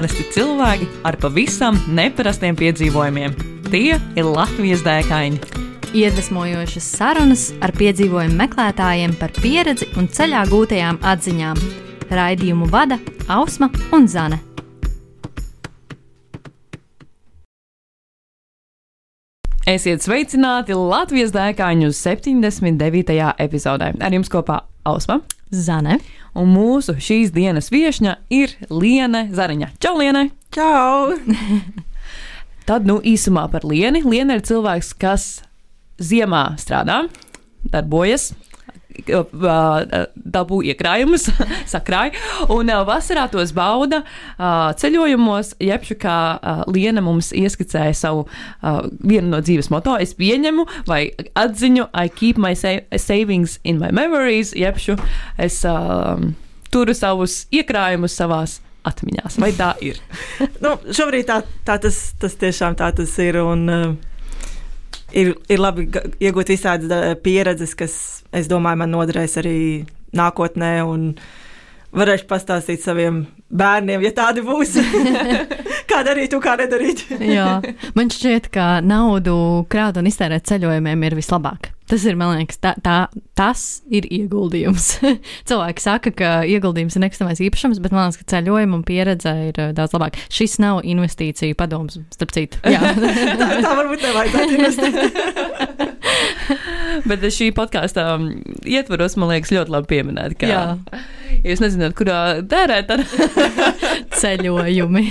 Parasti cilvēki ar pavisam neparastiem piedzīvojumiem. Tie ir Latvijas dēkaini. Iedvesmojošas sarunas ar piedzīvojumu meklētājiem par pieredzi un ceļā gūtajām atziņām. Raidījumu vada Ausma un Zane. Esiet sveicināti Latvijas dēkaņu 79. epizodē. Ar jums kopā Ausma Zane. Un mūsu šīs dienas viesņa ir Liene Zariņa. Čau, Liene! Čau! Tad, nu, īsumā par Lieni. Liena ir cilvēks, kas ziemā strādā, darbojas. Dabū iekrājumus, sakrāja, un vasarā tos bauda ceļojumos. Jebšu kā Liena mums ieskicēja savu vienu no dzīves moto, es pieņemu vai atziņu, I keep my sa savings in my memories, jebšu es turu savus iekrājumus savās atmiņās. Vai tā ir? nu, šobrīd tā, tā tas, tas tiešām tā tas ir. Un, uh, ir, ir labi iegūt visādas da- pieredzes, kas, es domāju, man noderēs arī nākotnē. Un varēšu pastāstīt saviem bērniem, ja tādi būs. kā darīt, kā nedarīt. Jā, man šķiet, ka naudu krāt un iztērēt ceļojumiem ir vislabāk. Tas ir, man liekas, tā, tā, tas ir ieguldījums. Cilvēki saka, ka ieguldījums ir nekustamais īpašums, bet man liekas, ka ceļojuma un pieredze ir uh, daudz labāk. Šis nav investīciju padoms, starp citu. Tā, tā varbūt nevajadzētu investēt. Bet šī podkāstā ietvaros, man liekas, ļoti labi pieminēt, ka, ja jūs nezināt, kurā tērēt, tad ceļojumi.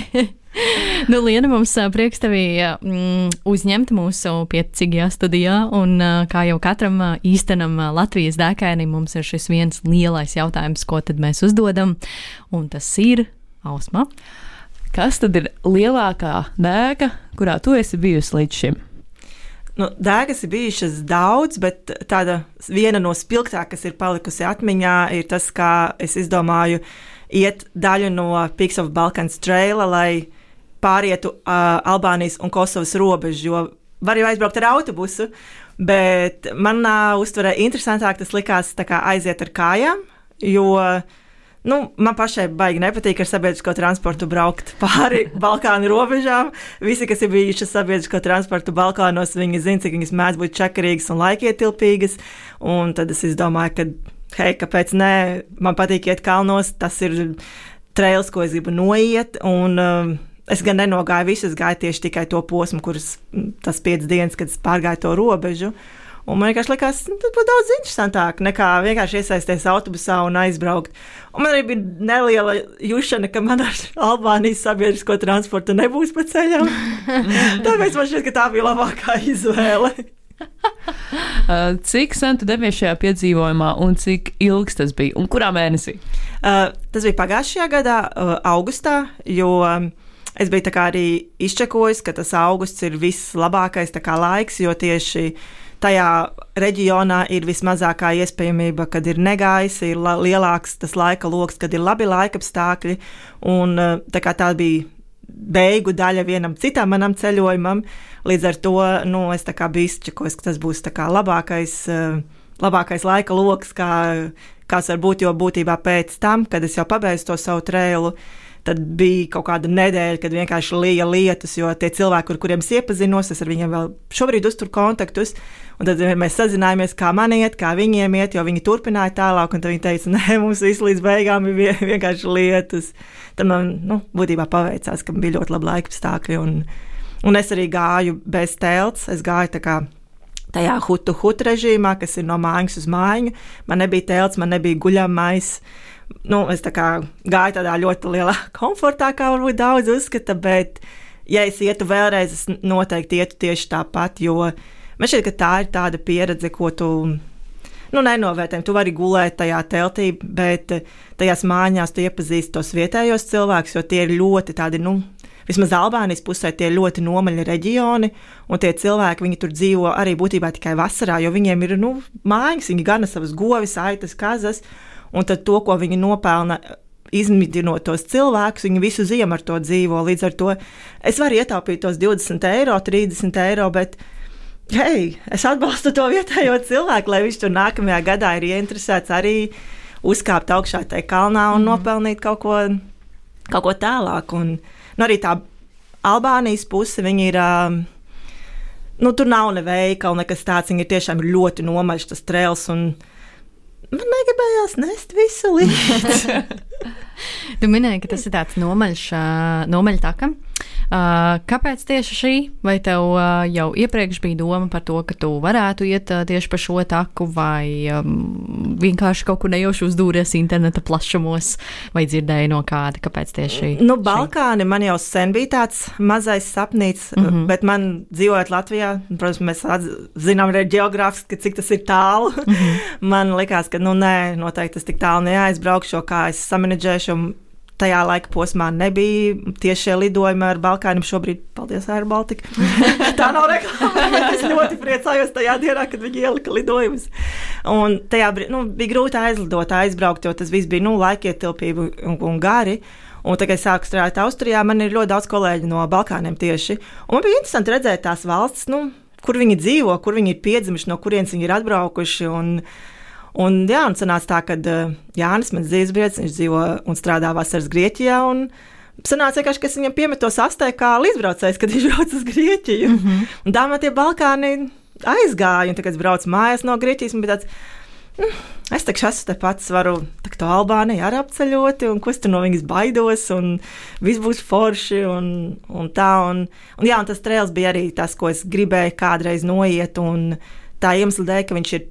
Nu, Liena, mums prieks tevi mm, uzņemt mūsu piecīgajā studijā, un kā jau katram īstenam Latvijas dēkainim, mums ir šis viens lielais jautājums, ko tad mēs uzdodam, un tas ir Ausma. kas tad ir lielākā dēka, kurā tu esi bijusi līdz šim? Nu, dēgas ir bijušas daudz, bet tāda viena no spilgtākajām, kas ir palikusi atmiņā, ir tas, kā es izdomāju iet daļu no Peaks of Balkans traila, lai pārietu uh, Albānijas un Kosovas robežu, jo var jau aizbraukt ar autobusu, bet manā uztverē interesantāk tas likās kā aiziet ar kājām, jo Nu, man pašai baigi nepatīk ar sabiedrisko transportu braukt pāri Balkānu robežām. Visi, kas ir bijuši sabiedrisko transportu Balkānos, viņi zina, cik viņas mēdz būt čakarīgas un laikietilpīgas. Un tad es domāju, ka, hei, kāpēc nē, man patīk iet kalnos, tas ir trails, ko es gribu noiet. Un, um, Es gan nenogāju visu, es gāju tieši tikai to posmu, kuras mm, tas piecas dienas, kad es pārgāju to robežu. Un man vienkārši likās, nu, tas būtu daudz interesantāk nekā vienkārši iesaisties autobusā un aizbraukt. Un man arī bija neliela jūšana, ka man ar Albānijas sabiedrisko transportu nebūs pa ceļam. Tāpēc man šķiet, ka tā bija labākā izvēle. Uh, cik sen tu devies šajā piedzīvojumā, un cik ilgs tas bija, un kurā mēnesī? Uh, tas bija pagājušajā gadā, uh, augustā, jo um, es biju arī izčekojis, ka tas augusts ir vislabākais laiks, jo tieši tajā reģionā ir vismazākā iespējamība, kad ir negaiss, ir lielāks tas laika lokus, kad ir labi laika apstākļi. Un, uh, tā tā bija beigu daļa vienam citam manam ceļojumam, līdz ar to nu, es biju izčekojis, ka tas būs labākais. Uh, Labākais laika lokus, kā, kāds var būt, jo būtībā pēc tam, kad es jau pabeidzu to savu trēlu, tad bija kaut kāda nedēļa, kad vienkārši lija lietus, jo tie cilvēki, ar kuriem es iepazinos, es ar viņiem vēl šobrīd uzturu kontaktus. Un tad mēs sazinājāmies, kā man iet, kā viņiem iet, jo viņi turpināja tālāk. Tad viņi teica, nē, mums viss līdz beigām bija vie- vienkārši lietus. Tad man nu, būtībā paveicās, ka bija ļoti labi laika apstākļi. Un, un es arī gāju bez telts. Es gāju tā kā tajā hutu hutu režīmā, kas ir no mājas uz māju. Man nebija telts, man nebija guļamais. Nu, es tā gāju tādā ļoti lielā komfortā, kā varbūt daudz uzskata, bet, ja es ietu vēlreiz, es noteikti ietu tieši tāpat, jo man šķiet, ka tā ir tāda pieredze, ko tu nu, nenovērtējam. Tu vari gulēt tajā teltī, bet tajās mājās tu iepazīsti tos vietējos cilvēkus, jo tie ir ļoti tādi, nu, vismaz Albānijas pusē, tie ir ļoti nomaļi reģioni, un tie cilvēki, tur dzīvo arī būtībā tikai vasarā, jo viņiem ir, nu, mājas, viņi gana savas govis, aitas, kazas, un tad to, ko viņi nopelna. Izmidinot tos cilvēkus, viņi visu ziemu ar to dzīvo. Līdz ar to es varu ietaupīt tos 20 eiro, 30 eiro, bet hei, es atbalstu to vietējo cilvēku, lai viņš tur nākamajā gadā ir ieinteresēts arī uzkāpt augšā tajā kalnā un mm. nopelnīt kaut ko kaut ko tālāk. Un, nu, arī tā Albānijas puse, viņi ir. Um, nu, tur nav ne veikala, nekas tāds. Viņi ir tiešām ļoti nomaļš tas trēls. Un man negribējās nest visu līdzi. tu minēji, ka tas ir tāds nomaļš, nomaļtakam. Uh, kāpēc tieši šī? Vai tev uh, jau iepriekš bija doma par to, ka tu varētu iet uh, tieši pa šo taku, vai um, vienkārši kaut kur nejauši uzdūries interneta plašumos, vai dzirdēji no kāda? Kāpēc tieši šī? Nu, Balkāni man jau sen bija tāds mazais sapnīts, mm -hmm. bet man dzīvojot Latvijā, protams, mēs zinām arī geogrāfiski, cik tas ir tālu. Mm -hmm. man likās, ka, nu, nē, noteikti tas tik tālu neaizbraukšu, kā es samanģēšu tajā laika posmā nebija tiešie lidojumi ar Balkāniem. Šobrīd, paldies, Air Baltica. Tā nav reklāma. es ļoti priecājos tajā dienā, kad viņi ielika lidojumus. Un tajā nu, bija grūti aizlidot, aizbraukt, jo tas viss bija nu, laikietilpība un, un gari. Un tagad, kad sāku strādāt Austrijā, man ir ļoti daudz kolēģi no Balkāniem tieši. Un man bija interesanti redzēt tās valstis, nu, kur viņi dzīvo, kur viņi ir piedzimuši, no kurienes viņi ir atbraukuši. Un, Un, jā, un sanāca tā, ka uh, Jānis, mans dzīvesbiedrs, viņš dzīvo un strādā vasaras Grieķijā. Un, Sanāca vienkārši, ka es viņam piemetu sastē kā līdzbraucējs, kad viņš brauc uz Grieķiju. Mm -hmm. Un tā man tie Balkāni aizgāja. Un, tad, kad es braucu mājās no Grieķijas, tāds, mm, es taču esmu te pats, varu to Albāniju arī apceļot, un ko es tur no viņas baidos, un viss būs forši. Un, un tā, un, un, jā, un tas trēls bija arī tas, ko es gribēju kādreiz noiet. Un tā iemesla dēļ, ka viņš ir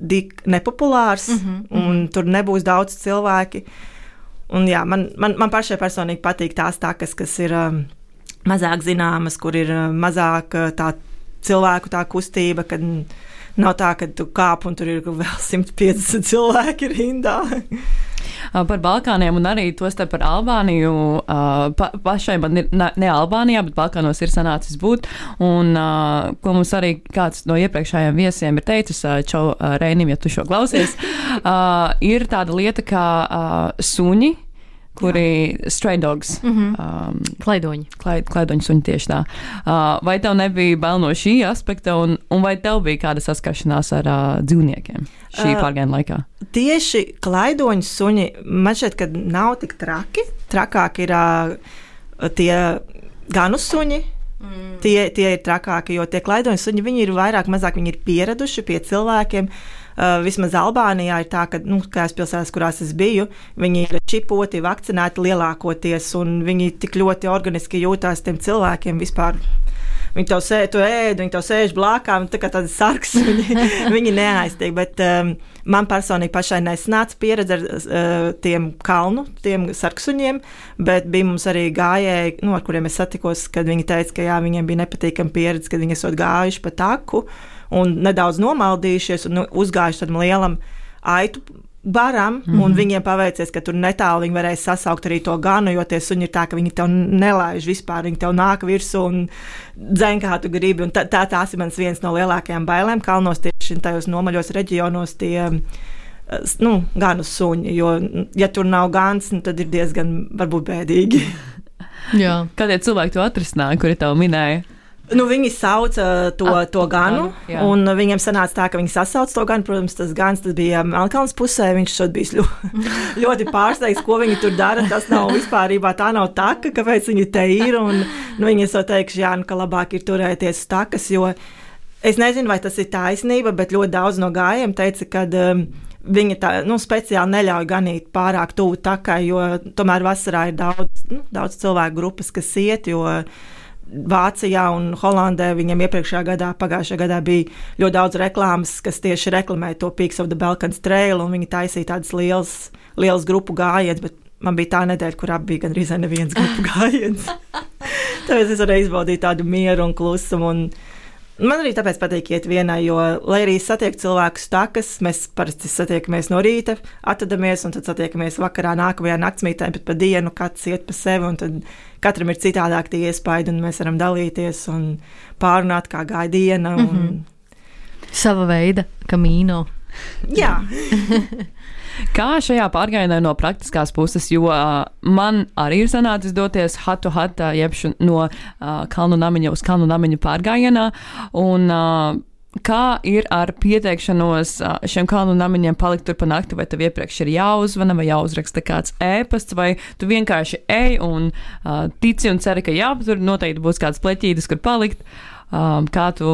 dik nepopulārs, mm -hmm, un mm -hmm. tur nebūs daudz cilvēki. Un, jā, man, man, man pašai personīgi patīk tās takas, kas ir um, mazāk zināmas, kur ir um, mazāk uh, tā cilvēku tā kustība, kad nav tā, ka tu kāp un tur ir vēl 150 cilvēki rindā. Uh, par Balkāniem un arī to starp par Albāniju. Uh, pa, pašai man ir ne, ne Albānijā, bet Balkānos ir sanācis būt. Un uh, ko mums arī kāds no iepriekšējiem viesiem ir teicis, Čau Reinim, ja tu šo klausies, ir tāda lieta kā suņi kuri stray dogs. Mm -hmm. um, klaidoņi. Klaid, klaidoņi suņi tieši tā. Uh, vai tev nebija bail no šī aspekta, un, un vai tev bija kāda saskaršanās ar uh, dzīvniekiem šī uh, pārgājiena laikā? Tieši klaidoņu suņi man šķiet, ka nav tik traki. Trakāk ir uh, tie ganu suņi. Mm. Tie, tie ir trakāki, jo tie klaidoņi suņi ir vairāk, mazāk viņi ir pieraduši pie cilvēkiem. Uh, vismaz Albānijā ir tā, ka, nu, kādās pilsētās, kurās es biju, viņi ir čipoti, vakcinēti lielākoties, un viņi tik ļoti organiski jūtās tiem cilvēkiem vispār. Viņi to sēž, to ēd, viņi to sēž blakām, tā kā tāds sarks. Viņi, viņi neaiztiek. Bet um, man personīgi pašai nesanāca pieredze ar uh, tiem kalnu, tiem sarksuņiem, bet bija mums arī gājēji, nu, ar kuriem es satikos, kad viņi teica, ka jā, viņiem bija nepatīkama pieredze, kad viņi esot gājuši pa taku un nedaudz nomaldījušies un nu, uzgājuši tādam lielam aitu baram, mm -hmm. un viņiem paveicies, ka tur netālu viņi varēja sasaukt arī to ganu, jo tie suņi ir tā, ka viņi tev nelaiž vispār, viņi tev nāk virsū un dzēn kā tu gribi. Tā, tā tās ir mans viens no lielākajām bailēm kalnos tieši tajos nomaļos reģionos. Tie, Nu, gan uz suņi, jo, ja tur nav gans, nu, tad ir diezgan varbūt bēdīgi. Kādēļ cilvēki to atrisināja, kuri tev minēja? Nu, viņi sauca to, A, to ganu, ganu un viņiem sanāca tā, ka viņi sasauca to ganu. Protams, tas gans tas bija Melnkalnes pusē. Viņš šodien bija ļoti, ļoti pārsteigts, ko viņi tur dara. Tas nav vispār tā nav taka, kāpēc viņi te ir. Un, nu, viņi ir teikuši, jā, nu, ka labāk ir turēties uz takas, jo es nezinu, vai tas ir taisnība, bet ļoti daudz no gājiem teica, ka. Um, Viņa tā, nu, speciāli neļauj ganīt pārāk tuvu takai, jo tomēr vasarā ir daudz, nu, daudz cilvēku grupas, kas iet. Jo, uh, Vācijā un Holandē viņam iepriekšējā gadā, pagājušajā gadā bija ļoti daudz reklāmas, kas tieši reklamēja to Peaks of the Balkans trail, un viņi taisīja tādas lielas, lielas grupu gājienas, bet man bija tā nedēļa, kurā bija gandrīz neviens grupu gājiens. Tāpēc es varēju izbaudīt tādu mieru un klusumu. Un, Man arī tāpēc patīk iet vienai, jo, lai arī satieku cilvēkus takas, mēs parasti satiekamies no rīta, atradamies un tad satiekamies vakarā, nākamajā naktsmītē, bet pa dienu katrs iet pa sevi, un tad katram ir citādāk tie iespaidi, un mēs varam dalīties un pārunāt, kā gāja diena. Un... Mm -hmm. Sava veida kamīno. Jā. Kā šajā pārgājienā no praktiskās puses, jo uh, man arī ir sanācis doties hatu hatu, jeb no uh, kalnu namiņa uz kalnu namiņu pārgājienā. Un, uh, Kā ir ar pieteikšanos šiem kalnu namiņiem palikt tur pa nakti, vai tev iepriekš ir jāuzvana, vai jāuzraksta kāds ēpasts, vai tu vienkārši ej un uh, tici un ceri, ka jā, tur noteikti būs kāds pleķītis, kur palikt. Um, kā tu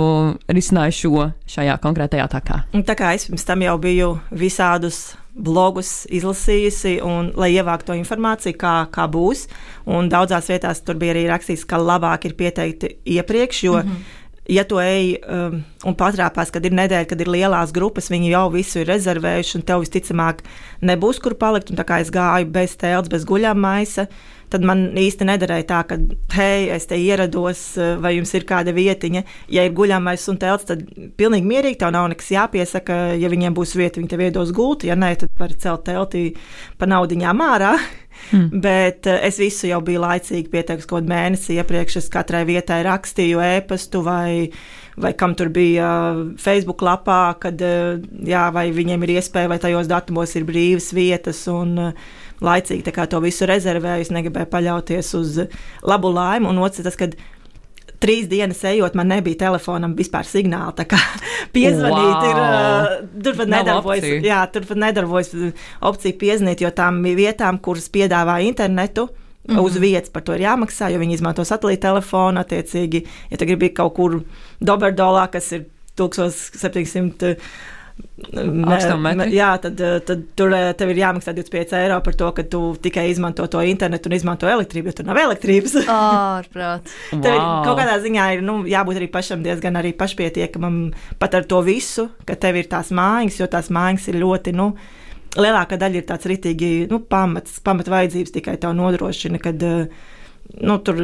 risināji šo šajā konkrētajā takā? Tā kā es pirms tam jau biju visādus blogus izlasījusi, un, lai ievāktu to informāciju, kā, kā būs. Un daudzās vietās tur bija arī rakstīts, ka labāk ir pieteikti iepriekš, jo, mm -hmm. Ja tu ej um, un patrāpās, kad ir nedēļa, kad ir lielās grupas, viņi jau visu ir rezervējuši, un tev visticamāk nebūs kur palikt. Un tā kā es gāju bez telts, bez guļām maisa tad man īsti nederēja tā, ka, hei, es te ierados, vai jums ir kāda vietiņa. Ja ir guļamais un telts, tad pilnīgi mierīgi, tev nav nekas jāpiesaka. Ja viņiem būs vieta, viņi tev iedos gultu, ja nē, tad var celt telti pa naudiņām ārā. Mm. Bet uh, es visu jau biju laicīgi pieteikusi kaut mēnesi iepriekš. Es katrai vietai rakstīju e-pastu vai, vai kam tur bija uh, Facebook lapā, kad jā, vai viņiem ir iespēja, vai tajos datumos ir brīvas vietas. Un, uh, laicīgi to visu rezervēju, es negribēju paļauties uz labu laimi. Un otrs, tas, kad trīs dienas ejot, man nebija telefonam vispār signāla. Tā kā piezvanīt, Wow. ir, uh, tur pat nedarbojas. Jā, tur pat nedarbojas opcija piezvanīt, jo tām vietām, kuras piedāvā internetu. Mm -hmm. Uz vietas par to ir jāmaksā, jo viņi izmanto satelīta telefonu. Attiecīgi, ja tu gribi kaut kur Doberdolā, kas ir 1700 Metri. Jā, tad, eh, tad tur eh, tev ir jāmaksā 25 eiro par to, ka tu tikai izmanto to internetu un izmanto elektrību, jo tur nav elektrības. Ārprāt. Tev ir kaut kādā ziņā ir nu, jābūt arī pašam diezgan arī pašpietiekamam pat ar to visu, ka tev ir tās mājas, jo tās mājas ir ļoti. Nu, Lielākā daļa ir tāds rītīgi nu, pamats, pamat vajadzības tikai tev nodrošina, kad eh, nu, tur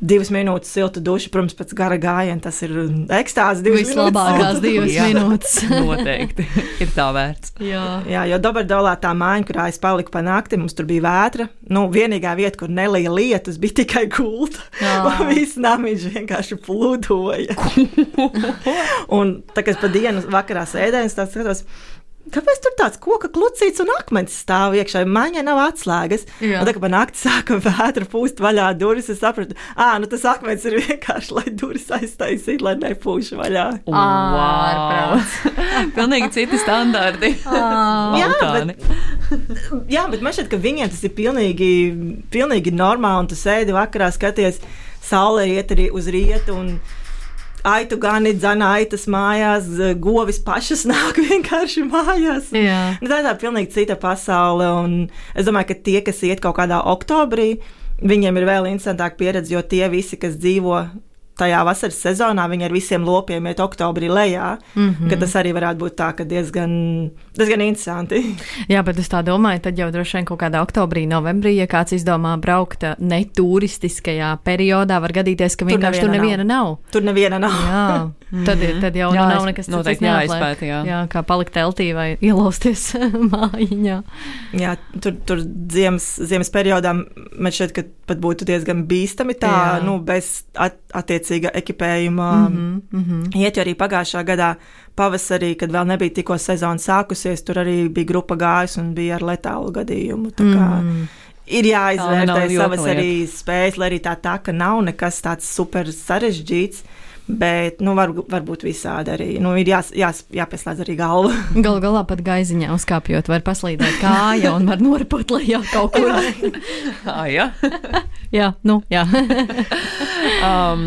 divas minūtes silta duša, protams, pēc gara gājiena tas ir ekstāze. divas Vislabākās minūtes. divas Jā. minūtes. Noteikti ir tā vērts. Jā. Jā, jo Dabardolā tā māja, kurā es paliku pa nakti, mums tur bija vētra. Nu, vienīgā vieta, kur nelija lietus, bija tikai gulta. Viss namiņš vienkārši plūdoja. un tā kā es pa dienu vakarā sēdēju, es tā skatos. Kāpēc tur tāds koka klucīts un akmens stāv iekšā? Mājiņā nav atslēgas. Jā. Un tā kā pa nakti sāka vētra pūst vaļā durvis, es sapratu, ah, nu tas akmens ir vienkārši, lai durvis aiztaisītu, lai nepūš vaļā. Ārprāt. Pilnīgi citi standarti. Jā, Balkāni. Jā, bet man šķiet, ka viņiem tas ir pilnīgi, pilnīgi normāli. Un tu sēdi vakarā, skaties, saule iet arī uz rietu. un Aitu gani dzana aitas mājās, z- govis pašas nāk vienkārši mājās. Jā. Nu, tā ir tā pilnīgi cita pasaule. un Es domāju, ka tie, kas iet kaut kādā oktobrī, viņiem ir vēl interesantāka pieredze, jo tie visi, kas dzīvo tajā vasaras sezonā, viņi ar visiem lopiem iet oktobrī lejā. Mm. -hmm. Tas arī varētu būt tā, diezgan, diezgan interesanti. Jā, bet es tā domāju, tad jau droši vien kaut kādā oktobrī, novembrī, ja kāds izdomā braukt ā, neturistiskajā periodā, var gadīties, ka Tur vienkārši tur neviena neviena nav. Tur neviena nav. Jā, tad, ir- tad jau Jā, nu nav nekas noteikti neatliek. jāizpēta, jā. jā, kā palikt teltī vai ielausties mājiņā. Jā, tur, tur ziemas, ziemas periodā man šķiet, ka pat būtu diezgan bīstami tā, Jā. nu, bez at, attiecīga ekipējuma. Mm Mhm, mhm. Iet jau arī pagājušā gadā, pavasarī, kad vēl nebija tikko sezona sākusies, tur arī bija grupa gājusi un bija ar letālu gadījumu. Tā kā Mm. Ir Tā jāizvērtē savas arī spējas, lai arī tā tā, ka nav nekas tāds super sarežģīts. Bet, nu, var, varbūt visādi arī. Nu, ir jās, jās, jāpieslēdz arī galva. Galu galā pat gaiziņā uzkāpjot, var paslīdēt kāja un var noripot lejā kaut kur. Ah, jā. jā, nu, jā. Um,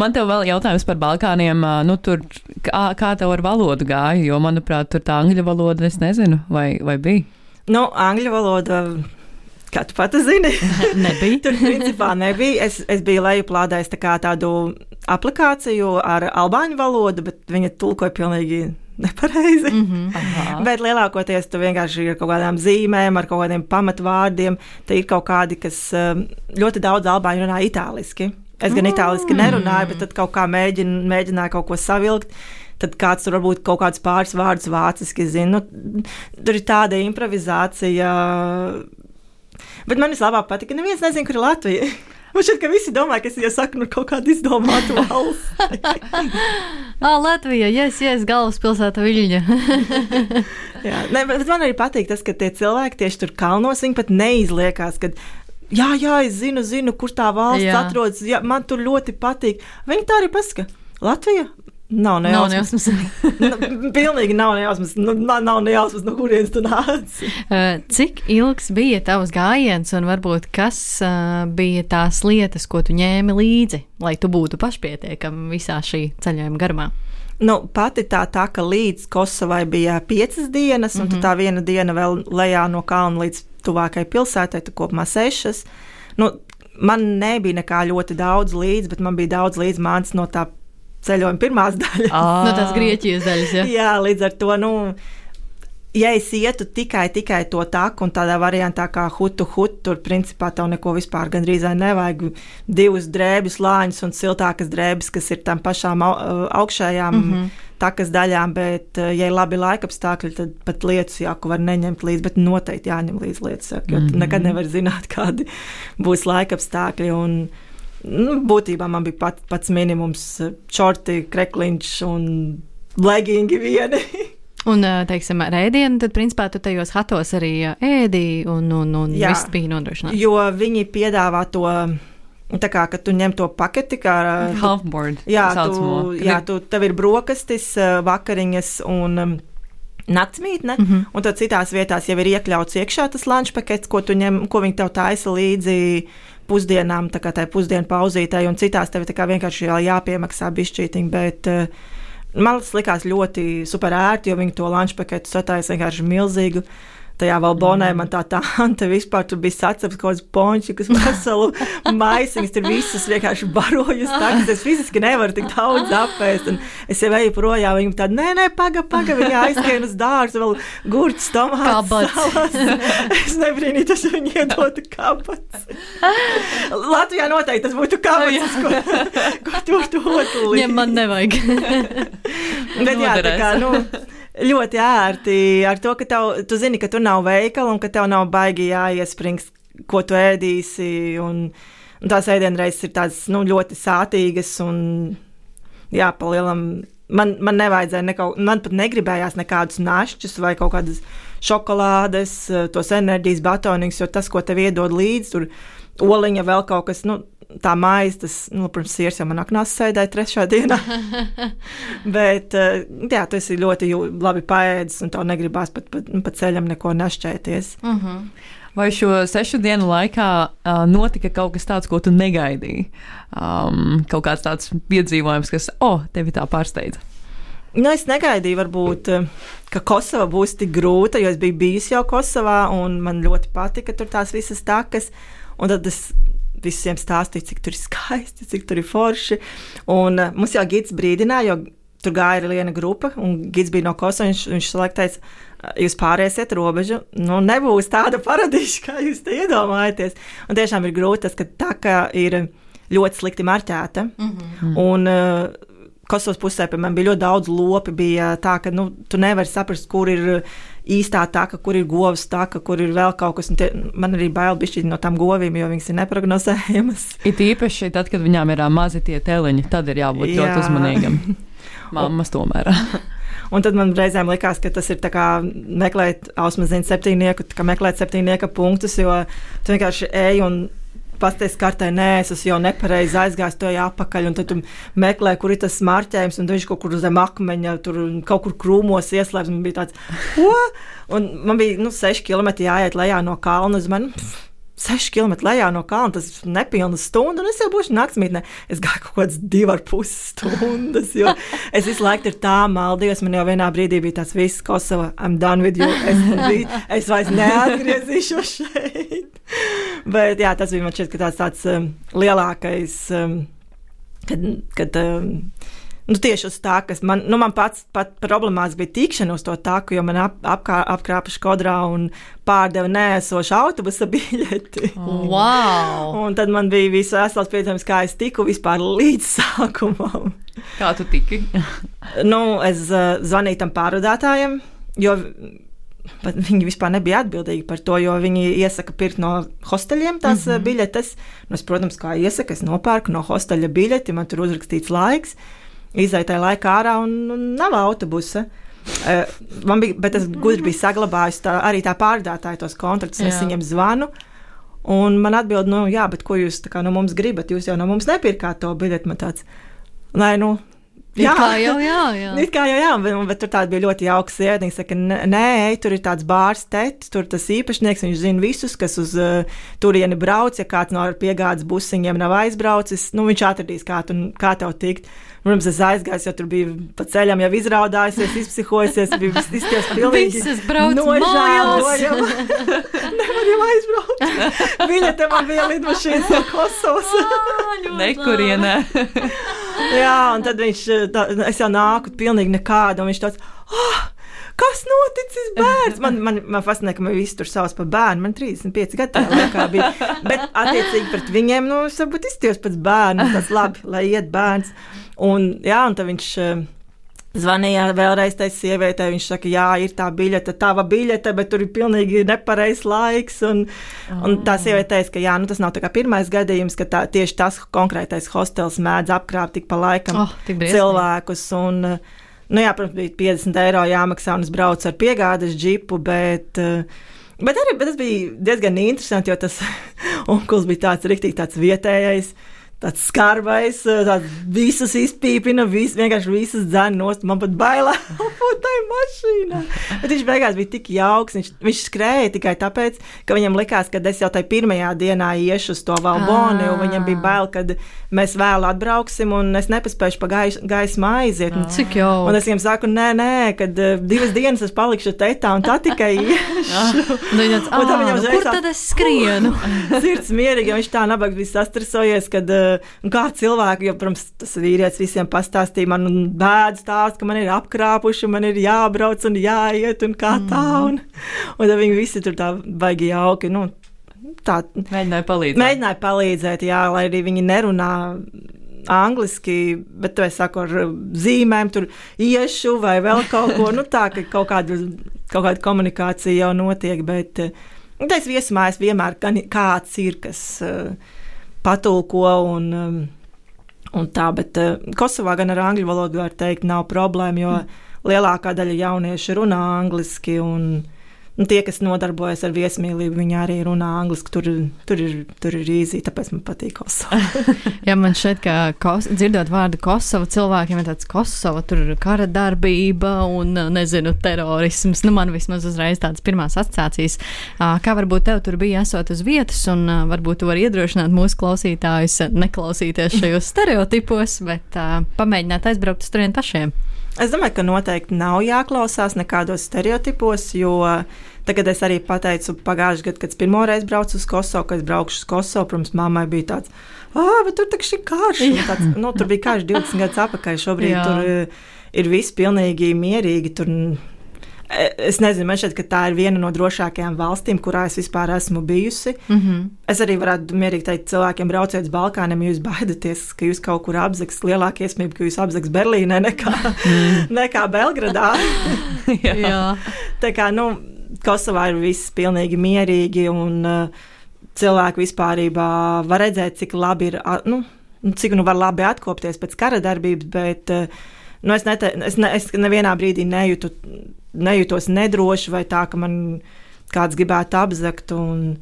man te vēl jautājums par Balkāniem. Uh, Nu, tur, kā, kā tev ar valodu gāja? Jo, manuprāt, tur tā angļu valoda, es nezinu, vai, vai bija. Nu, angļu valoda, kā tu pati zini, Nebija. tur principā nebija. Es, es biju lejuplādējis tā kā tādu aplikāciju ar albāņu valodu, bet viņa tulkoja pilnīgi nepareizi. Mm -hmm. Aha. Bet lielākoties tu vienkārši ir ar kaut kādām zīmēm, ar kaut kādiem pamatvārdiem. Te ir kaut kādi, kas um, ļoti daudz albāņu runā itāliski. Es gan itāliski nerunāju, bet tad kaut kā mēģinu, mēģināju kaut ko savilkt. Tad kāds tur varbūt kaut kāds pāris vārdus vāciski zina. Nu, tur ir tāda improvizācija. Bet man vislabāk patīk, ka neviens nezina, kur ir Latvija. Man šķiet, ka visi domā, ka es jau saku no kaut kāda izdomāta valsts. Ah, Latvija, yes, yes, galvaspilsēta Viļņa. Jā, ne, bet man arī patīk tas, ka tie cilvēki tieši tur kalnos, viņi pat neizliekās, ka. Jā, jā, es zinu, zinu kur tā valsts jā. atrodas. Jā, man tur ļoti patīk. Viņi tā arī pasaka, Latvija. Nav Nav nejausmas. nejausmas. Nu, Pilnīgi nav nejausmas. Nu, nav nejausmas, no kurienes tu nāc. Uh, Cik ilgs bija tavs gājiens, un varbūt kas uh, bija tās lietas, ko tu ņēmi līdzi, lai tu būtu pašpietiekami visā šī ceļojuma garumā? Nu, pati tā tā, ka līdz Kosovai bija piecas dienas, un mm -hmm. tā viena diena vēl lejā no kalna līdz tuvākajai pilsētai, tad kopumā sešas. Nu, man nebija nekā ļoti daudz līdzi, bet man bija daudz līdzi mācīt no tā ceļojuma pirmās daļas. Ah. No tās Grieķijas daļas, ja? Jā, līdz ar to, nu, ja es ietu tikai, tikai to taku un tādā variantā kā hutu hutu, tur principā tev neko vispār gandrīz nevajag. Divas drēbes, lāņas un siltākas drēbes, kas ir tam pašām au- augšējām mm -hmm. takas daļām, bet, ja ir labi laikapstākļi, tad pat lietas jāku var neņemt līdzi, bet noteikti jāņem līdzi lietas, jo mm -hmm. nekad nevar zināt, kādi būs laikapstākļi. Un, Nu, būtībā man bija pat, pats minimums - čorti, krekliņš un legingi vieni. Un, uh, teiksim, ar ēdienu, tad, principā, tu tajos hatos arī uh, ēdi, un, un, un Jā. viss bija nodrošināts. Jo viņi piedāvā to, tā kā, ka tu ņem to paketi, kā Halfboard. Jā, tu, jā tu, tev ir brokastis, vakariņas un um, naktsmītne. Mm. -hmm. Un tad citās vietās jau ir iekļauts iekšā tas lunch pakets, ko, ņem, ko viņi tev taisa līdzi pusdienām, tā kā tai pusdienu pauzītei, un citās tev vienkārši jā- jāpiemaksā bišķītiņi. Bet, uh, Man tas likās ļoti super ērti, jo viņi to lunch paketu sataisa vienkārši milzīgu. Tajā vēl bonē man tā tā ante vispār tur bija saceps kaut kāds ponči, kas veselu maisiņus tur visas vienkārši barojas. Tā, ka es fiziski nevaru tik daudz apēst. Un es jau eju projām, viņi tādi, nē, nē, paga, paga, viņi aizskrien uz dārzu, vēl gurķis, tomāts. Es nebrīnītos, ja viņi iedotu kabats. Latvijā noteikti tas būtu kabats, ko, ko tur dotu. Ja man nevajag. Bet jā, tā kā, nu, ļoti ērti ar to, ka tev, tu zini, ka tur nav veikala un ka tev nav baigi jāiesprings, ko tu ēdīsi. Un, un tās ēdienreizes ir tādas nu, ļoti sātīgas un jā, palielam. Man, man nevajadzēja nekau, man pat negribējās nekādus našķus vai kaut kādas šokolādes, tos enerģijas batoniņus, jo tas, ko tev iedod līdzi, tur oliņa vēl kaut kas, nu, tā maize, tas, nu, protams, sirs jau man aknās sēdēja trešā dienā. Bet, eh, jā, tu esi ļoti jū- labi paēdis, un tev negribās pat pa, pa ceļam neko našķēties. Vai šo sešu dienu laikā uh, notika kaut kas tāds, ko tu negaidīji? Um, kaut kāds tāds piedzīvojums, kas, oh, tevi tā pārsteidza. Nu, es negaidīju, varbūt, eh, ka Kosova būs tik grūta, jo es biju bijis jau Kosovā, un man ļoti patika tur tās visas takas. Un tad es visiem stāstīju, cik tur ir skaisti, cik tur ir forši. Un uh, mums jau gids brīdināja, jo tur gāja arī viena grupa, un gids bija no Kosovas. Viņš, viņš laikam teica, "Uh, jūs pārēsiet robežu, nu nebūs tāda paradīze, kā jūs te iedomājaties. Un tiešām ir grūti tas, ka tā kā ir ļoti slikti marķēta. Mm -hmm. Un, uh, Kosovas pusē, piemēram, bija ļoti daudz lopi. Bija tā, ka nu, tu nevari saprast, kur ir īstā taka, kur ir govs taka, kur ir vēl kaut kas. Tie, man arī bail bišķi no tām govīm, jo viņas ir neprognozējamas. It īpaši tad, kad viņām ir mazi tie teliņi, tad ir jābūt Jā. ļoti uzmanīgam. Māmas tomēr. Un tad man reizēm likās, ka tas ir kā meklēt ausmaziņu septiņnieku, tā kā meklēt septiņnieka punktus, jo tu vienkārši ej un pasties kartē, nē, es jau nepareizi aizgājis to un tad meklē, kur ir tas marķējums, un viņš kaut kur zem akmeņa, tur kaut kur krūmos ieslēpts, man bija tāds, ko? Un man bija, nu, seši kilometri jāiet lejā no kalna uz mani. 6 km lejā no kalna, tas ir nepilnas stundas, un es jau būšu naktsmītnē. Es gāju kaut kādas divas ar pus stundas, jo es visu laiku tur tā maldījos. Man jau vienā brīdī bija tāds viss, Kosova, I'm done with you. Es, biju- es vairs neatgriezīšos šeit. Bet jā, tas bija man šķiet, ka tāds, tāds um, lielākais, um, kad, kad um, nu, tieši uz tā, kas man, nu, man pats pat problemāts bija tikšana uz to taku, jo man ap, apkā, apkrāpa škodrā un pārdeva nēsošu autobusa biļeti. Wow! Un tad man bija visu vesels piedzīvojums, kā es tiku vispār līdz sākumam. Kā tu tiki? nu, es uh, zvanīju tam pārvadātājam, jo pat viņi vispār nebija atbildīgi par to, jo viņi iesaka pirkt no hosteļiem tās mm -hmm. biļetes. Nu, es, protams, kā iesaka, es nopērku no hosteļa biļeti, man tur uzrakstīts laiks, izaitai laikā ārā un, un nav autobusa. Uh, man bija, bet es gudri biju saglabājis tā, arī tā pārdātāja tos kontraktus. Es viņiem zvanu, un man atbild, nu, jā, bet ko jūs tā kā, no mums gribat? Jūs jau no mums nepirkāt to biļeti. Man tāds, lai, nu, Jā, kā jau jā, jā. It kā jau jā, bet, bet tur bija ļoti jauka sieviete. Viņa saka, "Nē, tur ir tāds bārs tets, tur tas īpašnieks, viņš zina visus, kas uz uh, turieni brauc. Ja kāds no piegādes busiņiem nav aizbraucis, nu viņš atradīs, kā, tu, kā tev tikt. Protams, es aizgāju, jo tur bija pa ceļam jau izraudājusies, izpsihojusies, bija izties pilnīgi Visas brauc nožēlojama. Nevar jau aizbraukt. Viņa te man bija lidmašīnas no Kosovas. Nekurienē. Jā, un tad viņš, tā, es jau nāku pilnīgi nekādu, un viņš tāds, oh, kas noticis bērns? Man, man, man fascinē, ka man visi tur sauc par bērnu, man 35 gadu laikā bija, bet attiecīgi pret viņiem, nu, es varbūt izties pēc bērnu, tas labi, lai iet bērns. Un, jā, un tad viņš eh, zvanīja vēlreiz tai sievietei. Viņš saka, jā, ir tā biļete, tava biļete, bet tur ir pilnīgi nepareizs laiks. Un, oh. un tā sieviete teica, ka jā, nu, tas nav pirmais gadījums, ka tā, tieši tas konkrētais hostels mēdz apkrāpt tik pa laikam Oh, tik cilvēkus. Un, nu, jā, protams, bija 50 eiro jāmaksā, un es braucu ar piegādes džipu, bet. eh, Bet arī bet tas bija diezgan interesanti, jo tas onkulis bija tāds rīktīgi tāds vietējais. Tāds skarbais, tāds visus izpīpina, vis, vienkārši visas dzēna nost. Man pat bailās, tā ir mašīna. Bet viņš beigās bija tik jauks. Viņš, viņš skrēja tikai tāpēc, ka viņam likās, ka es jau tajā pirmajā dienā iešu uz to Valboni, un viņam bija bail, ka mēs vēl atbrauksim, un es nepaspēšu pa gais, gaismu aiziet. Un, Cik jau? un es viņam saku, nē, nē, kad uh, divas dienas es palikšu tetā, un tā tikai iešu. Nu, viņš tāds, Un tad "Ā, viņam nu, uzreiz kur tad es skrienu? Sirds mierīgi, jo viņš tā nabaga bija sastrasojies, kad uh, kā cilvēki, jo, protams, tas vīrietis visiem pastāstīja, man bēdas stāst, ka man ir apkrāpuši, man ir jābrauc un jāiet un kā tā. Un, un tad viņi visi tur tā baigi jauki. Nu, tā, Mēģināju palīdzēt. Mēģināju palīdzēt, jā, lai arī viņi nerunā angliski, bet to es saku ar zīmēm, tur iešu vai vēl kaut ko. Nu, tā ka kaut kāda, kaut kāda komunikācija jau notiek, bet uh, tas viesmājas vienmēr kāds ir, kas uh, patulko un. Um, Un tā, bet uh, Kosovā gan ar angļu valodu var teikt, nav problēma, jo mm. lielākā daļa jauniešu runā angliski. Un, un tie, kas nodarbojas ar viesmīlību, viņi arī runā angliski. Tur, tur ir, tur ir īzī, tāpēc man patīk Kosova. Jā, man šķiet, ka kos, dzirdot vārdu Kosova, cilvēkiem ir tāds Kosova, tur ir kara darbība un, nezinu, terorisms. Nu, man vismaz uzreiz tādas pirmās asociācijas. Kā varbūt tev tur bija esot uz vietas, un varbūt tu vari iedrošināt mūsu klausītājus neklausīties šajos stereotipos, bet pamēģināt aizbraukt uz turien pašiem. Es domāju, ka noteikti nav jāklausās nekādos stereotipos, jo tagad es arī pateicu pagājušajā gadā, kad es pirmo reizi braucu uz Kosovu, kad es braukšu uz Kosovu, protams, mammai bija tāds, ah, bet tur taču ir karš. Tāds, nu, tur bija karš 20 gadus atpakaļ, šobrīd Jā. tur eh, ir viss pilnīgi mierīgi. Tur, Es nezinu, man šķiet, ka tā ir viena no drošākajām valstīm, kurā es vispār esmu bijusi. Mm -hmm. Es arī varētu mierīgi teikt cilvēkiem, brauciet uz Balkāniem, jūs baidaties, ka jūs kaut kur apzags. Lielāka iespēja, ka jūs apzags Berlīnē nekā, nekā Belgradā. Jā. Jā. Tā kā nu, Kosovā ir viss pilnīgi mierīgi, un uh, cilvēki vispār var redzēt, cik labi ir, nu, nu, cik nu var labi atkopties pēc kara darbības, bet uh, nu, es, nete, es, ne, es nevienā brīdī nejūtu, nejūtos nedroši vai tā, ka man kāds gribētu apzakt. Un,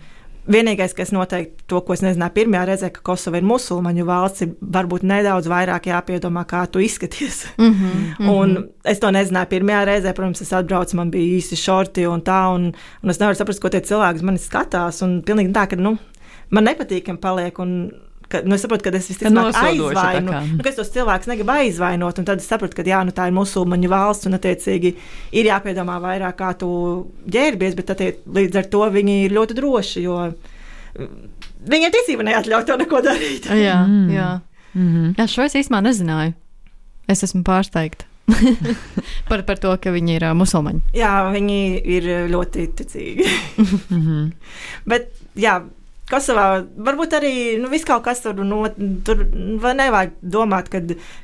Vienīgais, kas noteikti to, ko es nezināju pirmajā reizē, ka Kosova ir musulmaņu valsts, ir varbūt nedaudz vairāk jāpiedomā, kā tu izskaties. Mm -hmm. Un es to nezināju pirmajā reizē, protams, es atbraucu, man bija īsi šorti un tā, un, un es nevaru saprast, ko tie cilvēki uz mani skatās. Un pilnīgi tā, ka nu, man nepatīkami paliek. Un, Ka, nu, es saprotu, ka es visticamāk aizvainu. Nu, ka es tos cilvēkus negribu aizvainot, un tad es saprotu, ka jā, nu, tā ir musulmaņu valsts, un attiecīgi ir jāpiedomā vairāk, kā tu ģērbies, bet attiec, līdz ar to viņi ir ļoti droši, jo mm, viņiem tiesība neatļauj to neko darīt. Jā, Mm. jā. Mm -hmm. jā, šo es īstenībā nezināju. Es esmu pārsteigta par, par to, ka viņi ir uh, musulmaņi. Jā, viņi ir ļoti ticīgi. Mm -hmm. Bet, jā, Kosovā varbūt arī nu, viss kaut kas tur, no, tur nevajag domāt, ka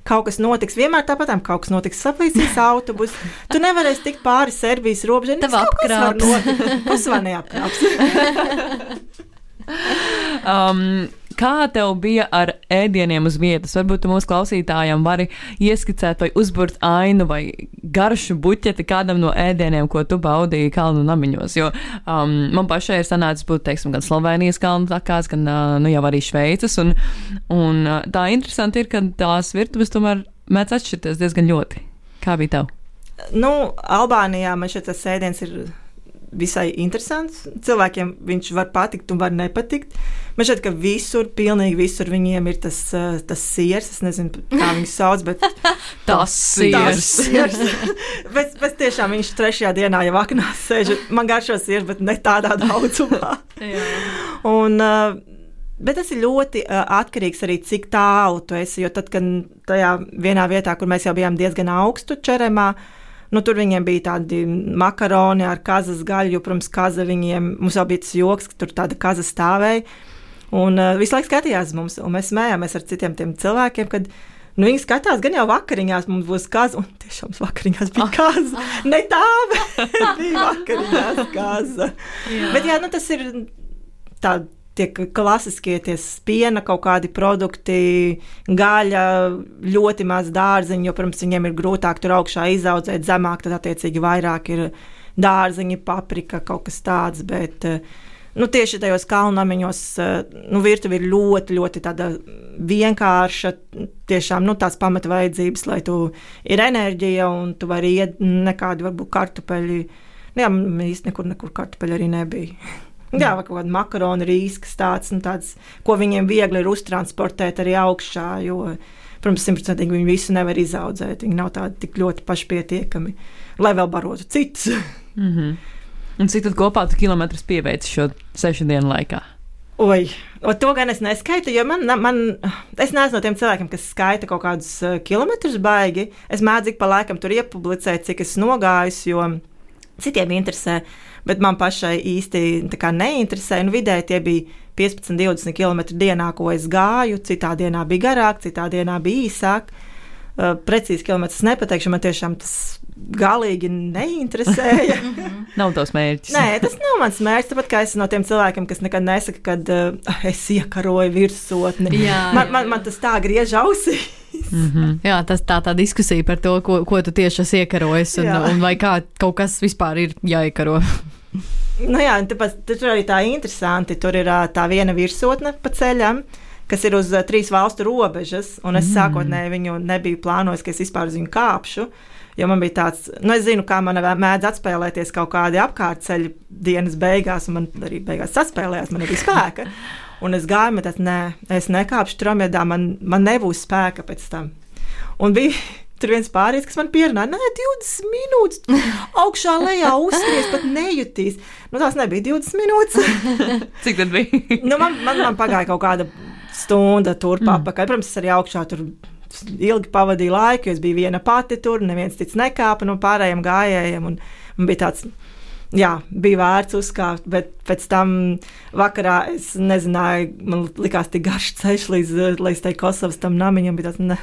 kaut kas notiks. Vienmēr tāpatām kaut kas notiks. Saplīsīs autobus. Tu nevarēsi tikt pāri Serbijas robežai. Tev notikt. Kosovā neapkrāps. Um, kā tev bija ar ēdieniem uz vietas? Varbūt mūsu klausītājiem vari ieskicēt vai uzburt ainu vai garšu buķeti kādam no ēdieniem, ko tu baudīji kalnu namiņos. Jo um, man pašai ir sanācis būt, teiksim, gan Slovenijas kalnu takās, gan uh, nu, jau arī Šveices. Un, un uh, tā interesanti ir, ka tās virtuves tomēr mēdz atšķirties diezgan ļoti. Kā bija tev? Nu, Albānijā man šeit tas ēdiens ir visai interesants. Cilvēkiem viņš var patikt un var nepatikt. Man šķiet, ka visur, pilnīgi visur viņiem ir tas, uh, tas siers. Es nezinu, kā viņu sauc, bet tas siers. siers. bet, bet tiešām viņš trešajā dienā jau aknās sēž. Man garšo siers, bet ne tādā daudzumā. un, uh, Bet tas ir ļoti uh, atkarīgs arī no cik tālu tu esi. Jo tad, kad tajā vienā vietā, kur mēs jau bijām diezgan augstu čeremā, uh, Nu, tur viņiem bija tādi makaroni ar kazas gaļu, jo, protams, kaza viņiem, mums jau bija tas joks, ka tur tāda kaza stāvēja. Un uh, visu laiku skatījās mums, un mēs smējāmies ar citiem cilvēkiem, kad nu, viņi skatās, gan jau vakariņās mums būs kaza, un tiešām vakariņās bija kaza. Ah, ah. Ne tā, bet bija vakariņās kaza. jā. Bet jā, nu, tas ir tāds tiek klasiskie tie piena kaut kādi produkti, gaļa, ļoti maz dārziņu, jo, protams, viņiem ir grūtāk tur augšā izaudzēt zemāk, tad attiecīgi vairāk ir dārziņi, paprika, kaut kas tāds. Bet, Nu, tieši tajos kalnamiņos nu, virtuve ir ļoti, ļoti vienkārša. Tiešām nu, tās pamatvajadzības, lai tu ir enerģija un tu vari iet nekādi varbūt kartupeļi. Nu, jā, īstenībā nekur, nekur kartupeļi arī nebija. Jā, vai kaut kāda makarona rīskas tāds, nu, tāds, ko viņiem viegli ir uztransportēt arī augšā. Jo, protams, simtprocentīgi viņi visu nevar izaudzēt. Viņi nav tādi tik ļoti pašpietiekami, lai vēl barotu citus. mm -hmm. Un cik tad kopā tu kilometrus pieveici šo sešu dienu laikā? Oi, to gan es neskaitu, jo man, man, es neesmu no tiem cilvēkiem, kas skaita kaut kādus kilometrus baigi. Es mēdzu ik pa laikam tur iepublicēt, cik es nogājis, jo citiem interesē. Bet man pašai īsti neinteresēja. Nu, vidēji tie bija 15, 20 km dienā, ko es gāju. Citā dienā bija garāk, citā dienā bija īsāk. Uh, precīzi kilometrus nepateikšu, man tiešām tas galīgi neinteresēja. nav tas mērķis. Nē, tas nav mans mērķis. Tāpat kā es no tiem cilvēkiem, kas nekad nesaka, ka uh, es iekaroju virsotni. Jā, man, man, man tas tā griež ausīs. Mm -hmm. Jā, tas tā tā diskusija par to, ko, ko tu tieši esi iekarojis un, jā. un vai kā kaut kas vispār ir jāiekaro. nu jā, tāpēc tur arī tā interesanti. Tur ir tā viena virsotne pa ceļam kas ir uz trīs valstu robežas. Un es mm. sākotnēji viņu nebiju plānojis, ka es vispār uz viņu kāpšu. Jo man bija tāds, nu, es zinu, kā man mēdz atspēlēties kaut kādi apkārtceļi dienas beigās, un man arī beigās atspēlējās, man nebija spēka. Un es gāju, bet nē, es nekāpšu tramvajā, man, man nebūs spēka pēc tam. Un bija tur viens pārējais, kas man pierunāja, nē, 20 minūtes augšā, lejā uzskries, pat nejutīs. Nu, tās nebija 20 minūtes. Cik tad bija? nu, man, man, man pagāja kaut kāda stunda turp mm. apakaļ. Protams, es arī augšā tur ilgi pavadīju laiku, jo es biju viena pati tur, neviens cits nekāpa no pārējiem gājējiem. Man bija tāds, jā, bija vērts uzkāpt, bet pēc tam vakarā es nezināju, man likās tik garš ceļš līdz, līdz tai Kosovas tam namiņam. Bija tāds, ne,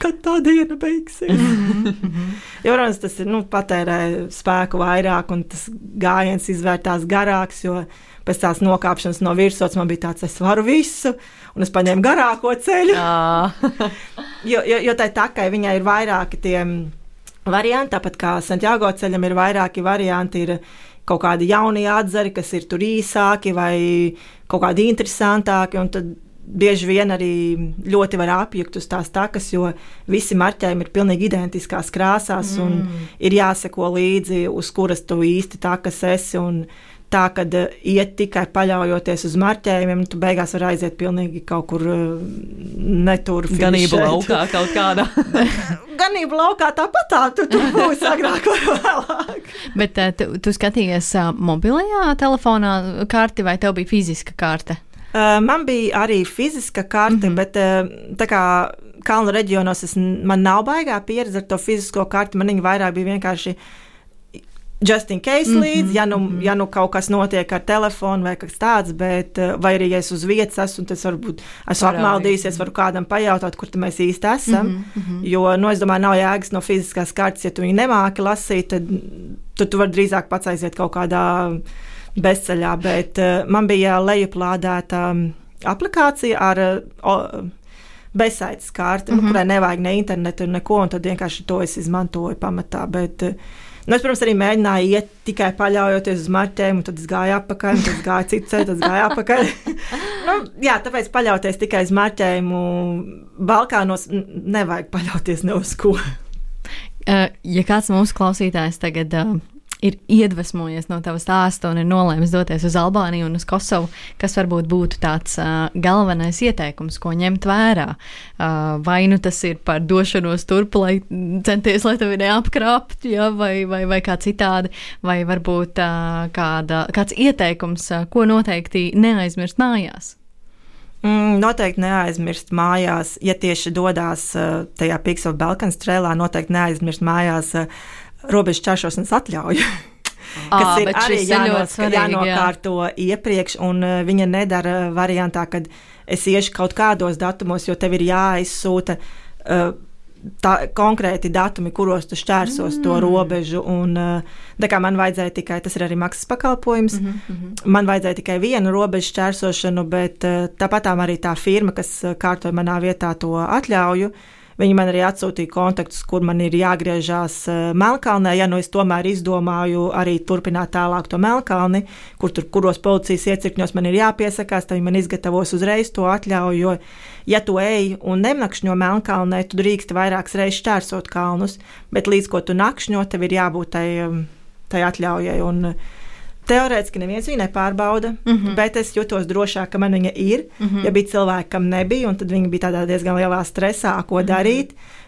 kad tā diena beigsies. Jo, protams, tas ir nu, patērē spēku vairāk, un tas gājiens izvērtās garāks. Jo pēc tās nokāpšanas no virsmas man bija tāds, es varu visu, un es paņēmu garāko ceļu. jo, jo, jo tai takai viņai ir vairāki tie varianti, tāpat kā Santiago ceļam ir vairāki varianti. Ir, Kaut kādi jaunie atzari, kas ir tur īsāki vai kaut kādi interesantāki, un tad bieži vien arī ļoti var apjukt uz tās takas, jo visi marķējumi ir pilnīgi identiskās krāsās, mm. un ir jāseko līdzi, uz kuras tu īsti takas esi. Tā, kad uh, iet tikai paļaujoties uz marķējumiem, tu beigās vari aiziet pilnīgi kaut kur uh, netur. Ganību laukā kaut kādā. Ganību laukā tāpat tā, tu tur būsi agrāk vai vēlāk. Bet uh, tu, tu skatījies uh, mobilajā telefonā karti vai tev bija fiziska karte? Uh, man bija arī fiziska karte, mm -hmm. bet uh, tā kā kalnu reģionos es, man nav baigā pieredze ar to fizisko karti. Man viņa vairāk bija vienkārši just in case mm -hmm. līdzi, ja nu, mhm. ja nu kaut kas notiek ar telefonu vai kas tāds, bet uh, vai arī ja es uz vietas esmu, un tas varbūt esmu apmaldījusies, varu kādam pajautāt, kur mēs īsti esam. Mm -hmm. Jo, nu, es domāju, nav jēgas no fiziskās kartes, ja tu viņu nemāki lasīt, tad tu, tu vari drīzāk pats aiziet kaut kādā bezceļā, bet uh, man bija lejuplādēta um, aplikācija ar uh, bezsaites kārti, mm -hmm. nu, mhm. kurai nevajag ne internetu, neko, un tad vienkārši to es izmantoju pamatā. Bet, uh, Nu, es, protams, arī mēģināju iet tikai paļaujoties uz marķēm, un tad es gāju apakaļ, tad es gāju citu ceļu, tad es gāju apakaļ. nu, jā, tāpēc paļauties tikai uz marķējumu Balkānos nevajag paļauties ne uz ko. Uh, ja kāds mūsu klausītājs tagad uh, ir iedvesmojies no tava stāsta un ir nolēmis doties uz Albāniju un uz Kosovu, kas varbūt būtu tāds uh, galvenais ieteikums, ko ņemt vērā? Uh, vai nu tas ir par došanos turp, lai centies, lai tevi neapkrāptu, ja, vai, vai, vai kā citādi, vai varbūt uh, kāda, kāds ieteikums, uh, ko noteikti neaizmirst mājās? Mm, noteikti neaizmirst mājās, ja tieši dodas tajā Piks of Balkans trēlā, noteikti neaizmirst mājās robežu čašošanas atļauju. kas Ā, ir arī šis ir ļoti jānos, svarīgi, jā. jānokārto iepriekš, un viņa nedara variantā, kad es iešu kaut kādos datumos, jo tev ir jāizsūta. Uh, Tā konkrēti datumi, kuros tu šķērsos mm. to robežu. Un, tā kā man vajadzēja tikai, tas ir arī maksas pakalpojums, mm -hmm. man vajadzēja tikai vienu robežu šķērsošanu, bet uh, tāpat arī tā firma, kas kārtoja manā vietā to atļauju, Viņi man arī atsūtīja kontaktus, kur man ir jāgriežās uh, Melnkalnē. Ja nu es tomēr izdomāju arī turpināt tālāk to Melnkalni, kur tur, kuros policijas iecirkņos man ir jāpiesakās, tad viņi man izgatavos uzreiz to atļauju. Jo, ja tu ej un nenakšņo Melnkalnē, tu drīkst vairākas reizes šķērsot kalnus, bet līdz ko tu nakšņo, tev ir jābūt tai, um, tai atļaujai. Un, uh, Teorētiski neviens viņu nepārbauda, mm -hmm. bet es jutos drošāk, ka man viņa ir. Mm -hmm. Ja bija cilvēki, kam nebija, un tad viņi bija tādā diezgan lielā stresā, ko mm -hmm.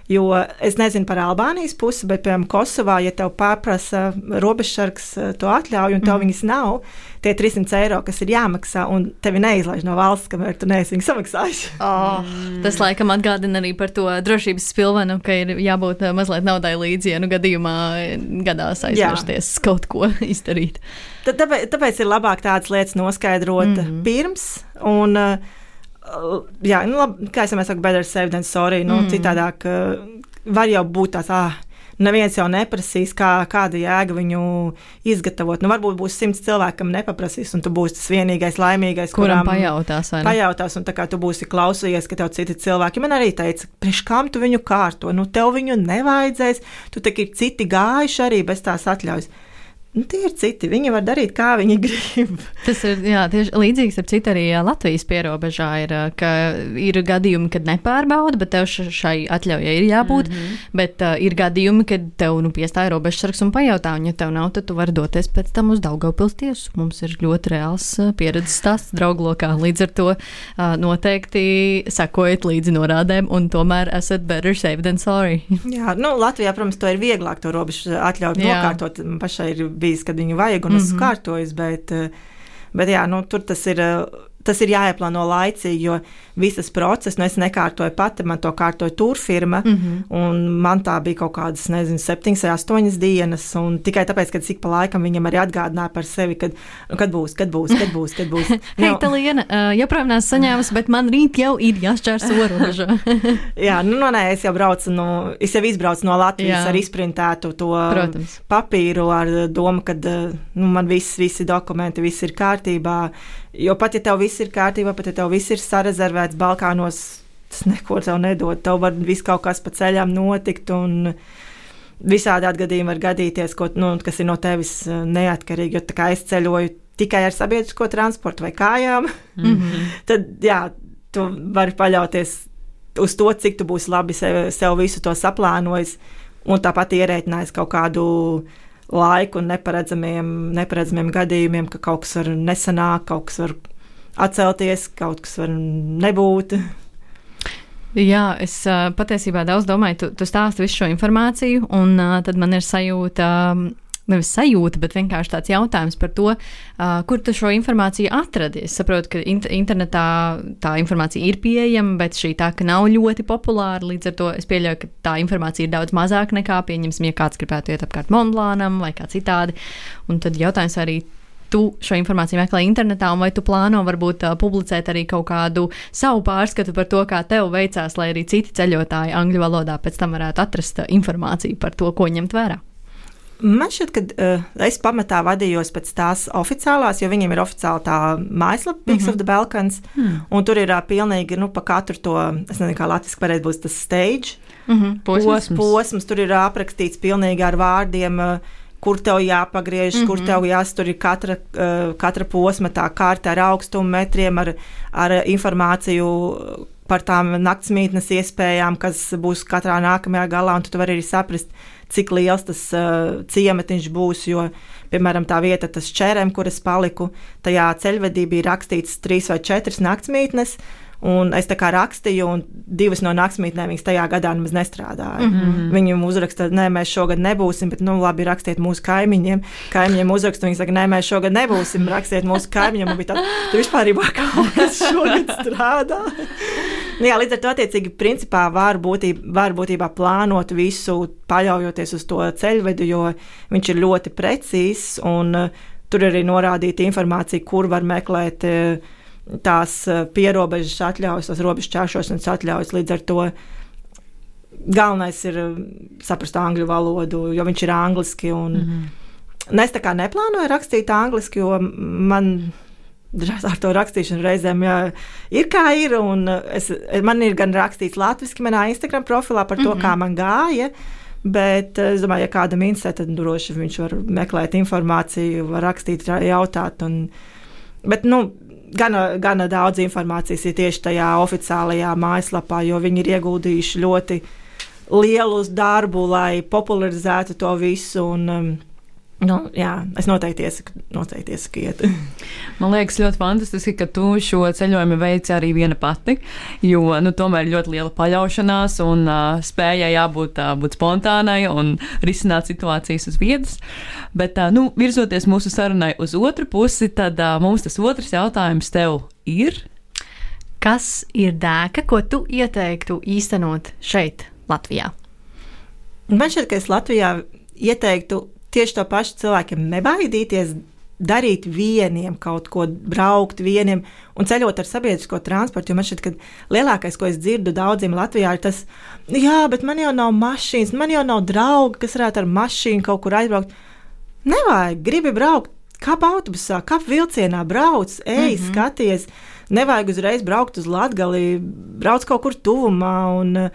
Jo es nezinu par Albānijas pusi, bet, piemēram, Kosovā, ja tev pieprasa robežsargs eh, to atļauju, un tev mm viņas nav, tie 300 eiro, kas ir jāmaksā, un tevi neizlaiž no valsts, kamēr tu neesi viņu samaksājis. Oh, mm. Tas laikam atgādina arī par to drošības spilvenu, ka ir jābūt eh, mazliet naudai līdzi, ja nu gadījumā eh, gadās aizvērsties kaut ko izdarīt. Tāpēc, tāpēc ir labāk tādas lietas noskaidrot mm -hmm. pirms. Un, uh, jā, nu, labi, kā jau mēs sakām, better safe than sorry. Nu, mm. Citādāk uh, var jau būt tāds. Ah, Neviens jau neprasīs, kā, kāda jēga viņu izgatavot. Nu, varbūt būs simts cilvēku, kam nepaprasīs, un tu būsi tas vienīgais laimīgais, kuram pajautās. Pajautās, un tā kā tu būsi klausījies, ka tev citi cilvēki man arī teica, priekš kam tu viņu kārto, nu tev viņu nevajadzēs, tu tik ir citi gājuši arī bez tās atļaujas. Nu, tie ir citi. Viņi var darīt, kā viņi grib. Tas ir jā, tieši līdzīgs ar citu arī Latvijas pierobežā. Ir, ir gadījumi, kad nepārbauda, bet tev šai atļaujai ir jābūt. Mm -hmm. Bet uh, ir gadījumi, kad tev nu, piestāja robežsargs un pajautā, un ja tev nav, tad tu vari doties pēc tam uz Daugavpils tiesu. Mums ir ļoti reāls pieredzes stāsts drauglokā. Līdz ar to uh, noteikti sekojiet līdzi norādēm, un tomēr esat better safe than sorry. jā, nu, Latvijā, protams, to ir vieglāk to robežu atļaut nokārtot. Pašai ir bijis, kad viņu vajag, un mm -hmm. esmu kārtojis. Bet, bet jā, nu, tur tas ir tas ir jāieplāno laicīgi, jo visas procesas, nu, es nekārtoju pati, man to kārtoja turfirma, mm -hmm. un man tā bija kaut kādas, nezinu, septiņas vai astoņas dienas, un tikai tāpēc, ka ik pa laikam viņam arī atgādināja par sevi, kad, nu, kad būs, kad būs, kad būs, kad būs. Hei, nu, Liena, uh, joprojām neesmu saņēmusi, bet man rīt jau ir jāšķērso robeža. jā, nu, no, nē, es jau braucu, no, es jau izbraucu no Latvijas jā. ar izprintētu to Protams. papīru, ar domu, ka nu, man viss, visi dokumenti, viss ir kārtībā. Jo pat ja tev viss ir kārtībā, pat ja tev viss ir sarezervēts Balkānos, tas neko tev nedod. Tev var viss kaut kas pa ceļām notikt. Visādi gadījumi var gadīties, ko, nu, kas ir no tevis eh, neatkarīgi. Jo es ceļoju tikai ar sabiedrisko transportu vai kājām. Mm -hmm. Tad, jā, tu vari paļauties uz to, cik tu būsi labi sev, sev visu to saplānojis un tāpat ierēķinājis kaut kādu laiku un neparedzamiem, neparedzamiem gadījumiem, ka kaut kas var nesanākt, kaut kas var atcelties, kaut kas var nebūt. Jā, es patiesībā daudz domāju, tu, tu stāsti visu šo informāciju, un tad man ir sajūta. Um, nevis sajūta, bet vienkārši tāds jautājums par to, uh, kur tu šo informāciju atradi. Es saprotu, ka int internetā tā informācija ir pieejama, bet šī tā, nav ļoti populāra. Līdz ar to es pieļauju, ka tā informācija ir daudz mazāka nekā, pieņemsim, ja kāds gribētu iet apkārt Monblānam vai kā citādi. Un tad jautājums arī tu šo informāciju meklē internetā, un vai tu plāno varbūt publicēt arī kaut kādu savu pārskatu par to, kā tev veicās, lai arī citi ceļotāji angļu valodā pēc tam varētu atrast informāciju par to, ko ņemt vērā. Man šķiet, ka uh, es pamatā vadījos pēc tās oficiālās, jo viņiem ir oficiāli tā mājaslapa, Pigs mm -hmm. of the Balkans. Mm. Un tur ir uh, pilnīgi nu, pa katru to, es nezinu, kā latviešu pareizi būs tas stage. Mm -hmm. posms. posms. Tur ir aprakstīts pilnīgi ar vārdiem. Uh, kur tev jāpagriež, mm -hmm. kur Mhm. tev jāstur ir katra, uh, katra posma, tā kārta ar augstumu metriem, ar, ar informāciju par tām naktsmītnes iespējām, kas būs katrā nākamajā galā, un tu vari arī saprast, cik liels tas uh, ciematiņš būs, jo, piemēram, tā vieta, tas čērēm, kur es paliku, tajā ceļvedī bija rakstīts trīs vai četras naktsmītnes, Un es tā kā rakstīju, un divas no naktsmītnēm viņas tajā gadā nemaz nestrādāja. Mm -hmm. Viņi mums uzraksta, nē, mēs šogad nebūsim, bet, nu, labi, rakstiet mūsu kaimiņiem. Kaimiņiem uzraksta, viņi saka, nē, mēs šogad nebūsim, rakstiet mūsu kaimiņiem. Un bija tā, tu vispār kā kas šogad strādā. Nu Jā, līdz ar to, attiecīgi, principā var, būtībā, var būtībā plānot visu, paļaujoties uz to ceļvedu, jo viņš ir ļoti precīzs, un uh, tur arī norādīta informācija, kur var meklēt. Uh, tās uh, pierobežas atļaujas, tās robežu čēršošanas atļaujas. Līdz ar to galvenais ir saprast angļu valodu, jo viņš ir angliski. Un, mm -hmm. Es tā kā neplānoju rakstīt angliski, jo man ar to rakstīšanu reizēm jā, ir kā ir. uh, Es, man ir gan rakstīts latviešu manā Instagram profilā par to, mm -hmm. kā man gāja. Bet es domāju, ja kādam interesē, tad droši viņš var meklēt informāciju, var rakstīt, jautāt. Un, bet, nu, gana, gana daudz informācijas ir tieši tajā oficiālajā mājaslapā, jo viņi ir ieguldījuši ļoti lielu darbu, lai popularizētu to visu. Un, um, Nu, jā, es noteikti iesaku, noteikti iesaku iet. Man liekas, ļoti fantastiski, ka tu šo ceļojumu veici arī viena pati, jo nu, tomēr ļoti liela paļaušanās un uh, spējai jābūt uh, būt spontānai un risināt situācijas uz vietas. Bet, uh, nu, virzoties mūsu sarunai uz otru pusi, tad uh, mums tas otrs jautājums tev ir. Kas ir dēka, ko tu ieteiktu īstenot šeit, Latvijā? Man šķiet, ka es Latvijā ieteiktu tieši to pašu cilvēkiem nebaidīties. Darīt vieniem kaut ko, braukt vieniem un ceļot ar sabiedrisko transportu. Jo man šķiet, ka lielākais, ko es dzirdu daudziem Latvijā, ir tas, jā, bet man jau nav mašīnas, man jau nav draugi, kas varētu ar mašīnu kaut kur aizbraukt. Nevajag, gribi braukt, kāp autobusā, kāp vilcienā, brauc, ej, mm -hmm. skaties. Nevajag uzreiz braukt uz Latviju, brauc kaut kur tuvumā. Un, uh,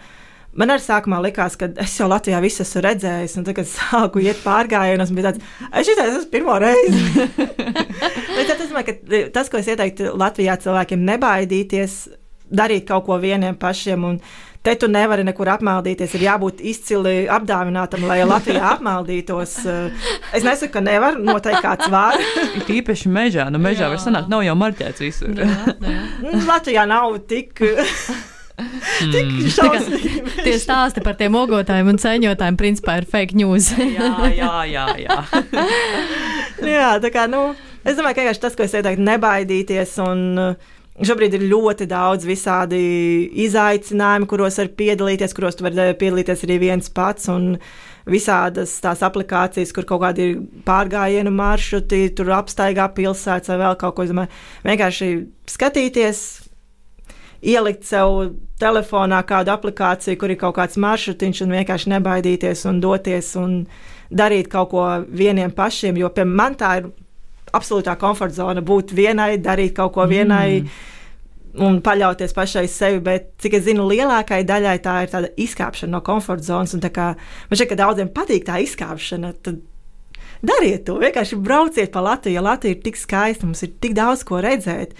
Man arī sākumā likās, ka es jau Latvijā visu esmu redzējis, un tagad sāku iet pārgājienos, un bija tāds, es šitā esmu pirmo reizi. Bet tad es domāju, ka tas, ko es ieteiktu Latvijā cilvēkiem, nebaidīties, darīt kaut ko vieniem pašiem. Un, Te tu nevari nekur apmaldīties. Ir jābūt izcili apdāvinātam, lai Latvijā apmaldītos. Es nesaku, ka nevar, noteikti kāds var. Ir īpaši mežā, nu mežā var sanākt, nav jau marķēts visur. Jā, jā. Nu, Latvijā nav tik. Tik šausmīgi. Tie stāsti par tiem ogotājiem un ceņotājiem principā ir fake news. jā, jā, jā. jā. Jā, tā kā, nu, es domāju, ka tas, ko es ieteiktu, nebaidīties. Un, uh, Šobrīd ir ļoti daudz visādi izaicinājumu, kuros var piedalīties, kuros tu vari piedalīties arī viens pats. Un visādas tās aplikācijas, kur kaut kādi ir pārgājienu maršruti, tur apstaigā pilsētas vai vēl kaut ko. Es domāju, vienkārši skatīties, ielikt sev telefonā kādu aplikāciju, kur ir kaut kāds maršrutiņš, un vienkārši nebaidīties un doties un darīt kaut ko vieniem pašiem. Jo pie man tā ir absolūtā komforta zona būt vienai, darīt kaut ko vienai. Mm. Un paļauties pašai sevi, bet cik es zinu, lielākajai daļai tā ir tāda izkāpšana no komforta zonas. Kā, man šķiet, ka daudziem patīk tā izkāpšana. Tad dariet to, vienkārši brauciet pa Latviju. Ja Latvija ir tik skaista, mums ir tik daudz ko redzēt.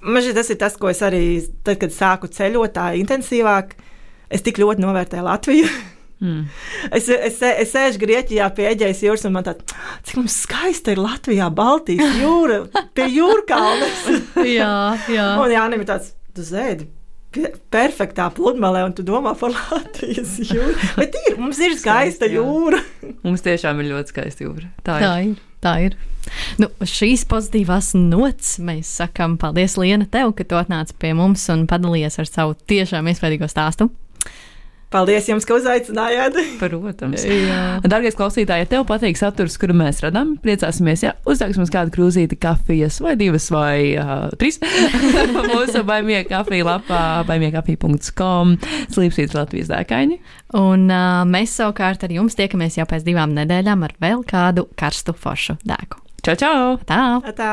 Man šķiet, tas ir tas, ko es arī, tad, kad sāku ceļot tā intensīvāk, es tik ļoti novērtēju Latviju. Mm. Es, es, es sēžu Grieķijā pie Eģejas jūras, un man tāda, cik mums skaista ir Latvijā, Baltijas jūra, pie jūrkalnes. jā, jā. Un Jānis ir tāds, tu zēdi. Perfektā pludmalē, un tu domā par Latvijas jūru. Bet ir, mums ir skaista jūra. Mums tiešām ir ļoti skaista jūra. Tā ir. Tā ir. Tā ir. Nu, šīs pozitīvās nots mēs sakām paldies, Liena, tev, ka tu atnāci pie mums un padalījies ar savu tiešām iespaidīgo stāstu. Paldies jums, ka uzaicinājāt. Protams. Jā. Darbie klausītāji, ja tev patīk saturs, kuru mēs radām, priecāsimies, ja uzsāksim mums kādu krūzīti kafijas vai divas vai uh, trīs. Mūsu baimie kafija lapā baimiekafija.com slīpsīts Latvijas dēkaini. Un uh, mēs savukārt ar jums tiekamies jau pēc divām nedēļām ar vēl kādu karstu foršu dēku. Čau, čau! Tā! Tā.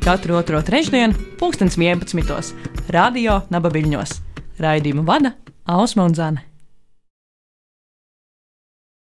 Katru otro trešdienu, pulkstens 11. Radio Nabaviļņos. Raidījumu vada Ausma un Zane.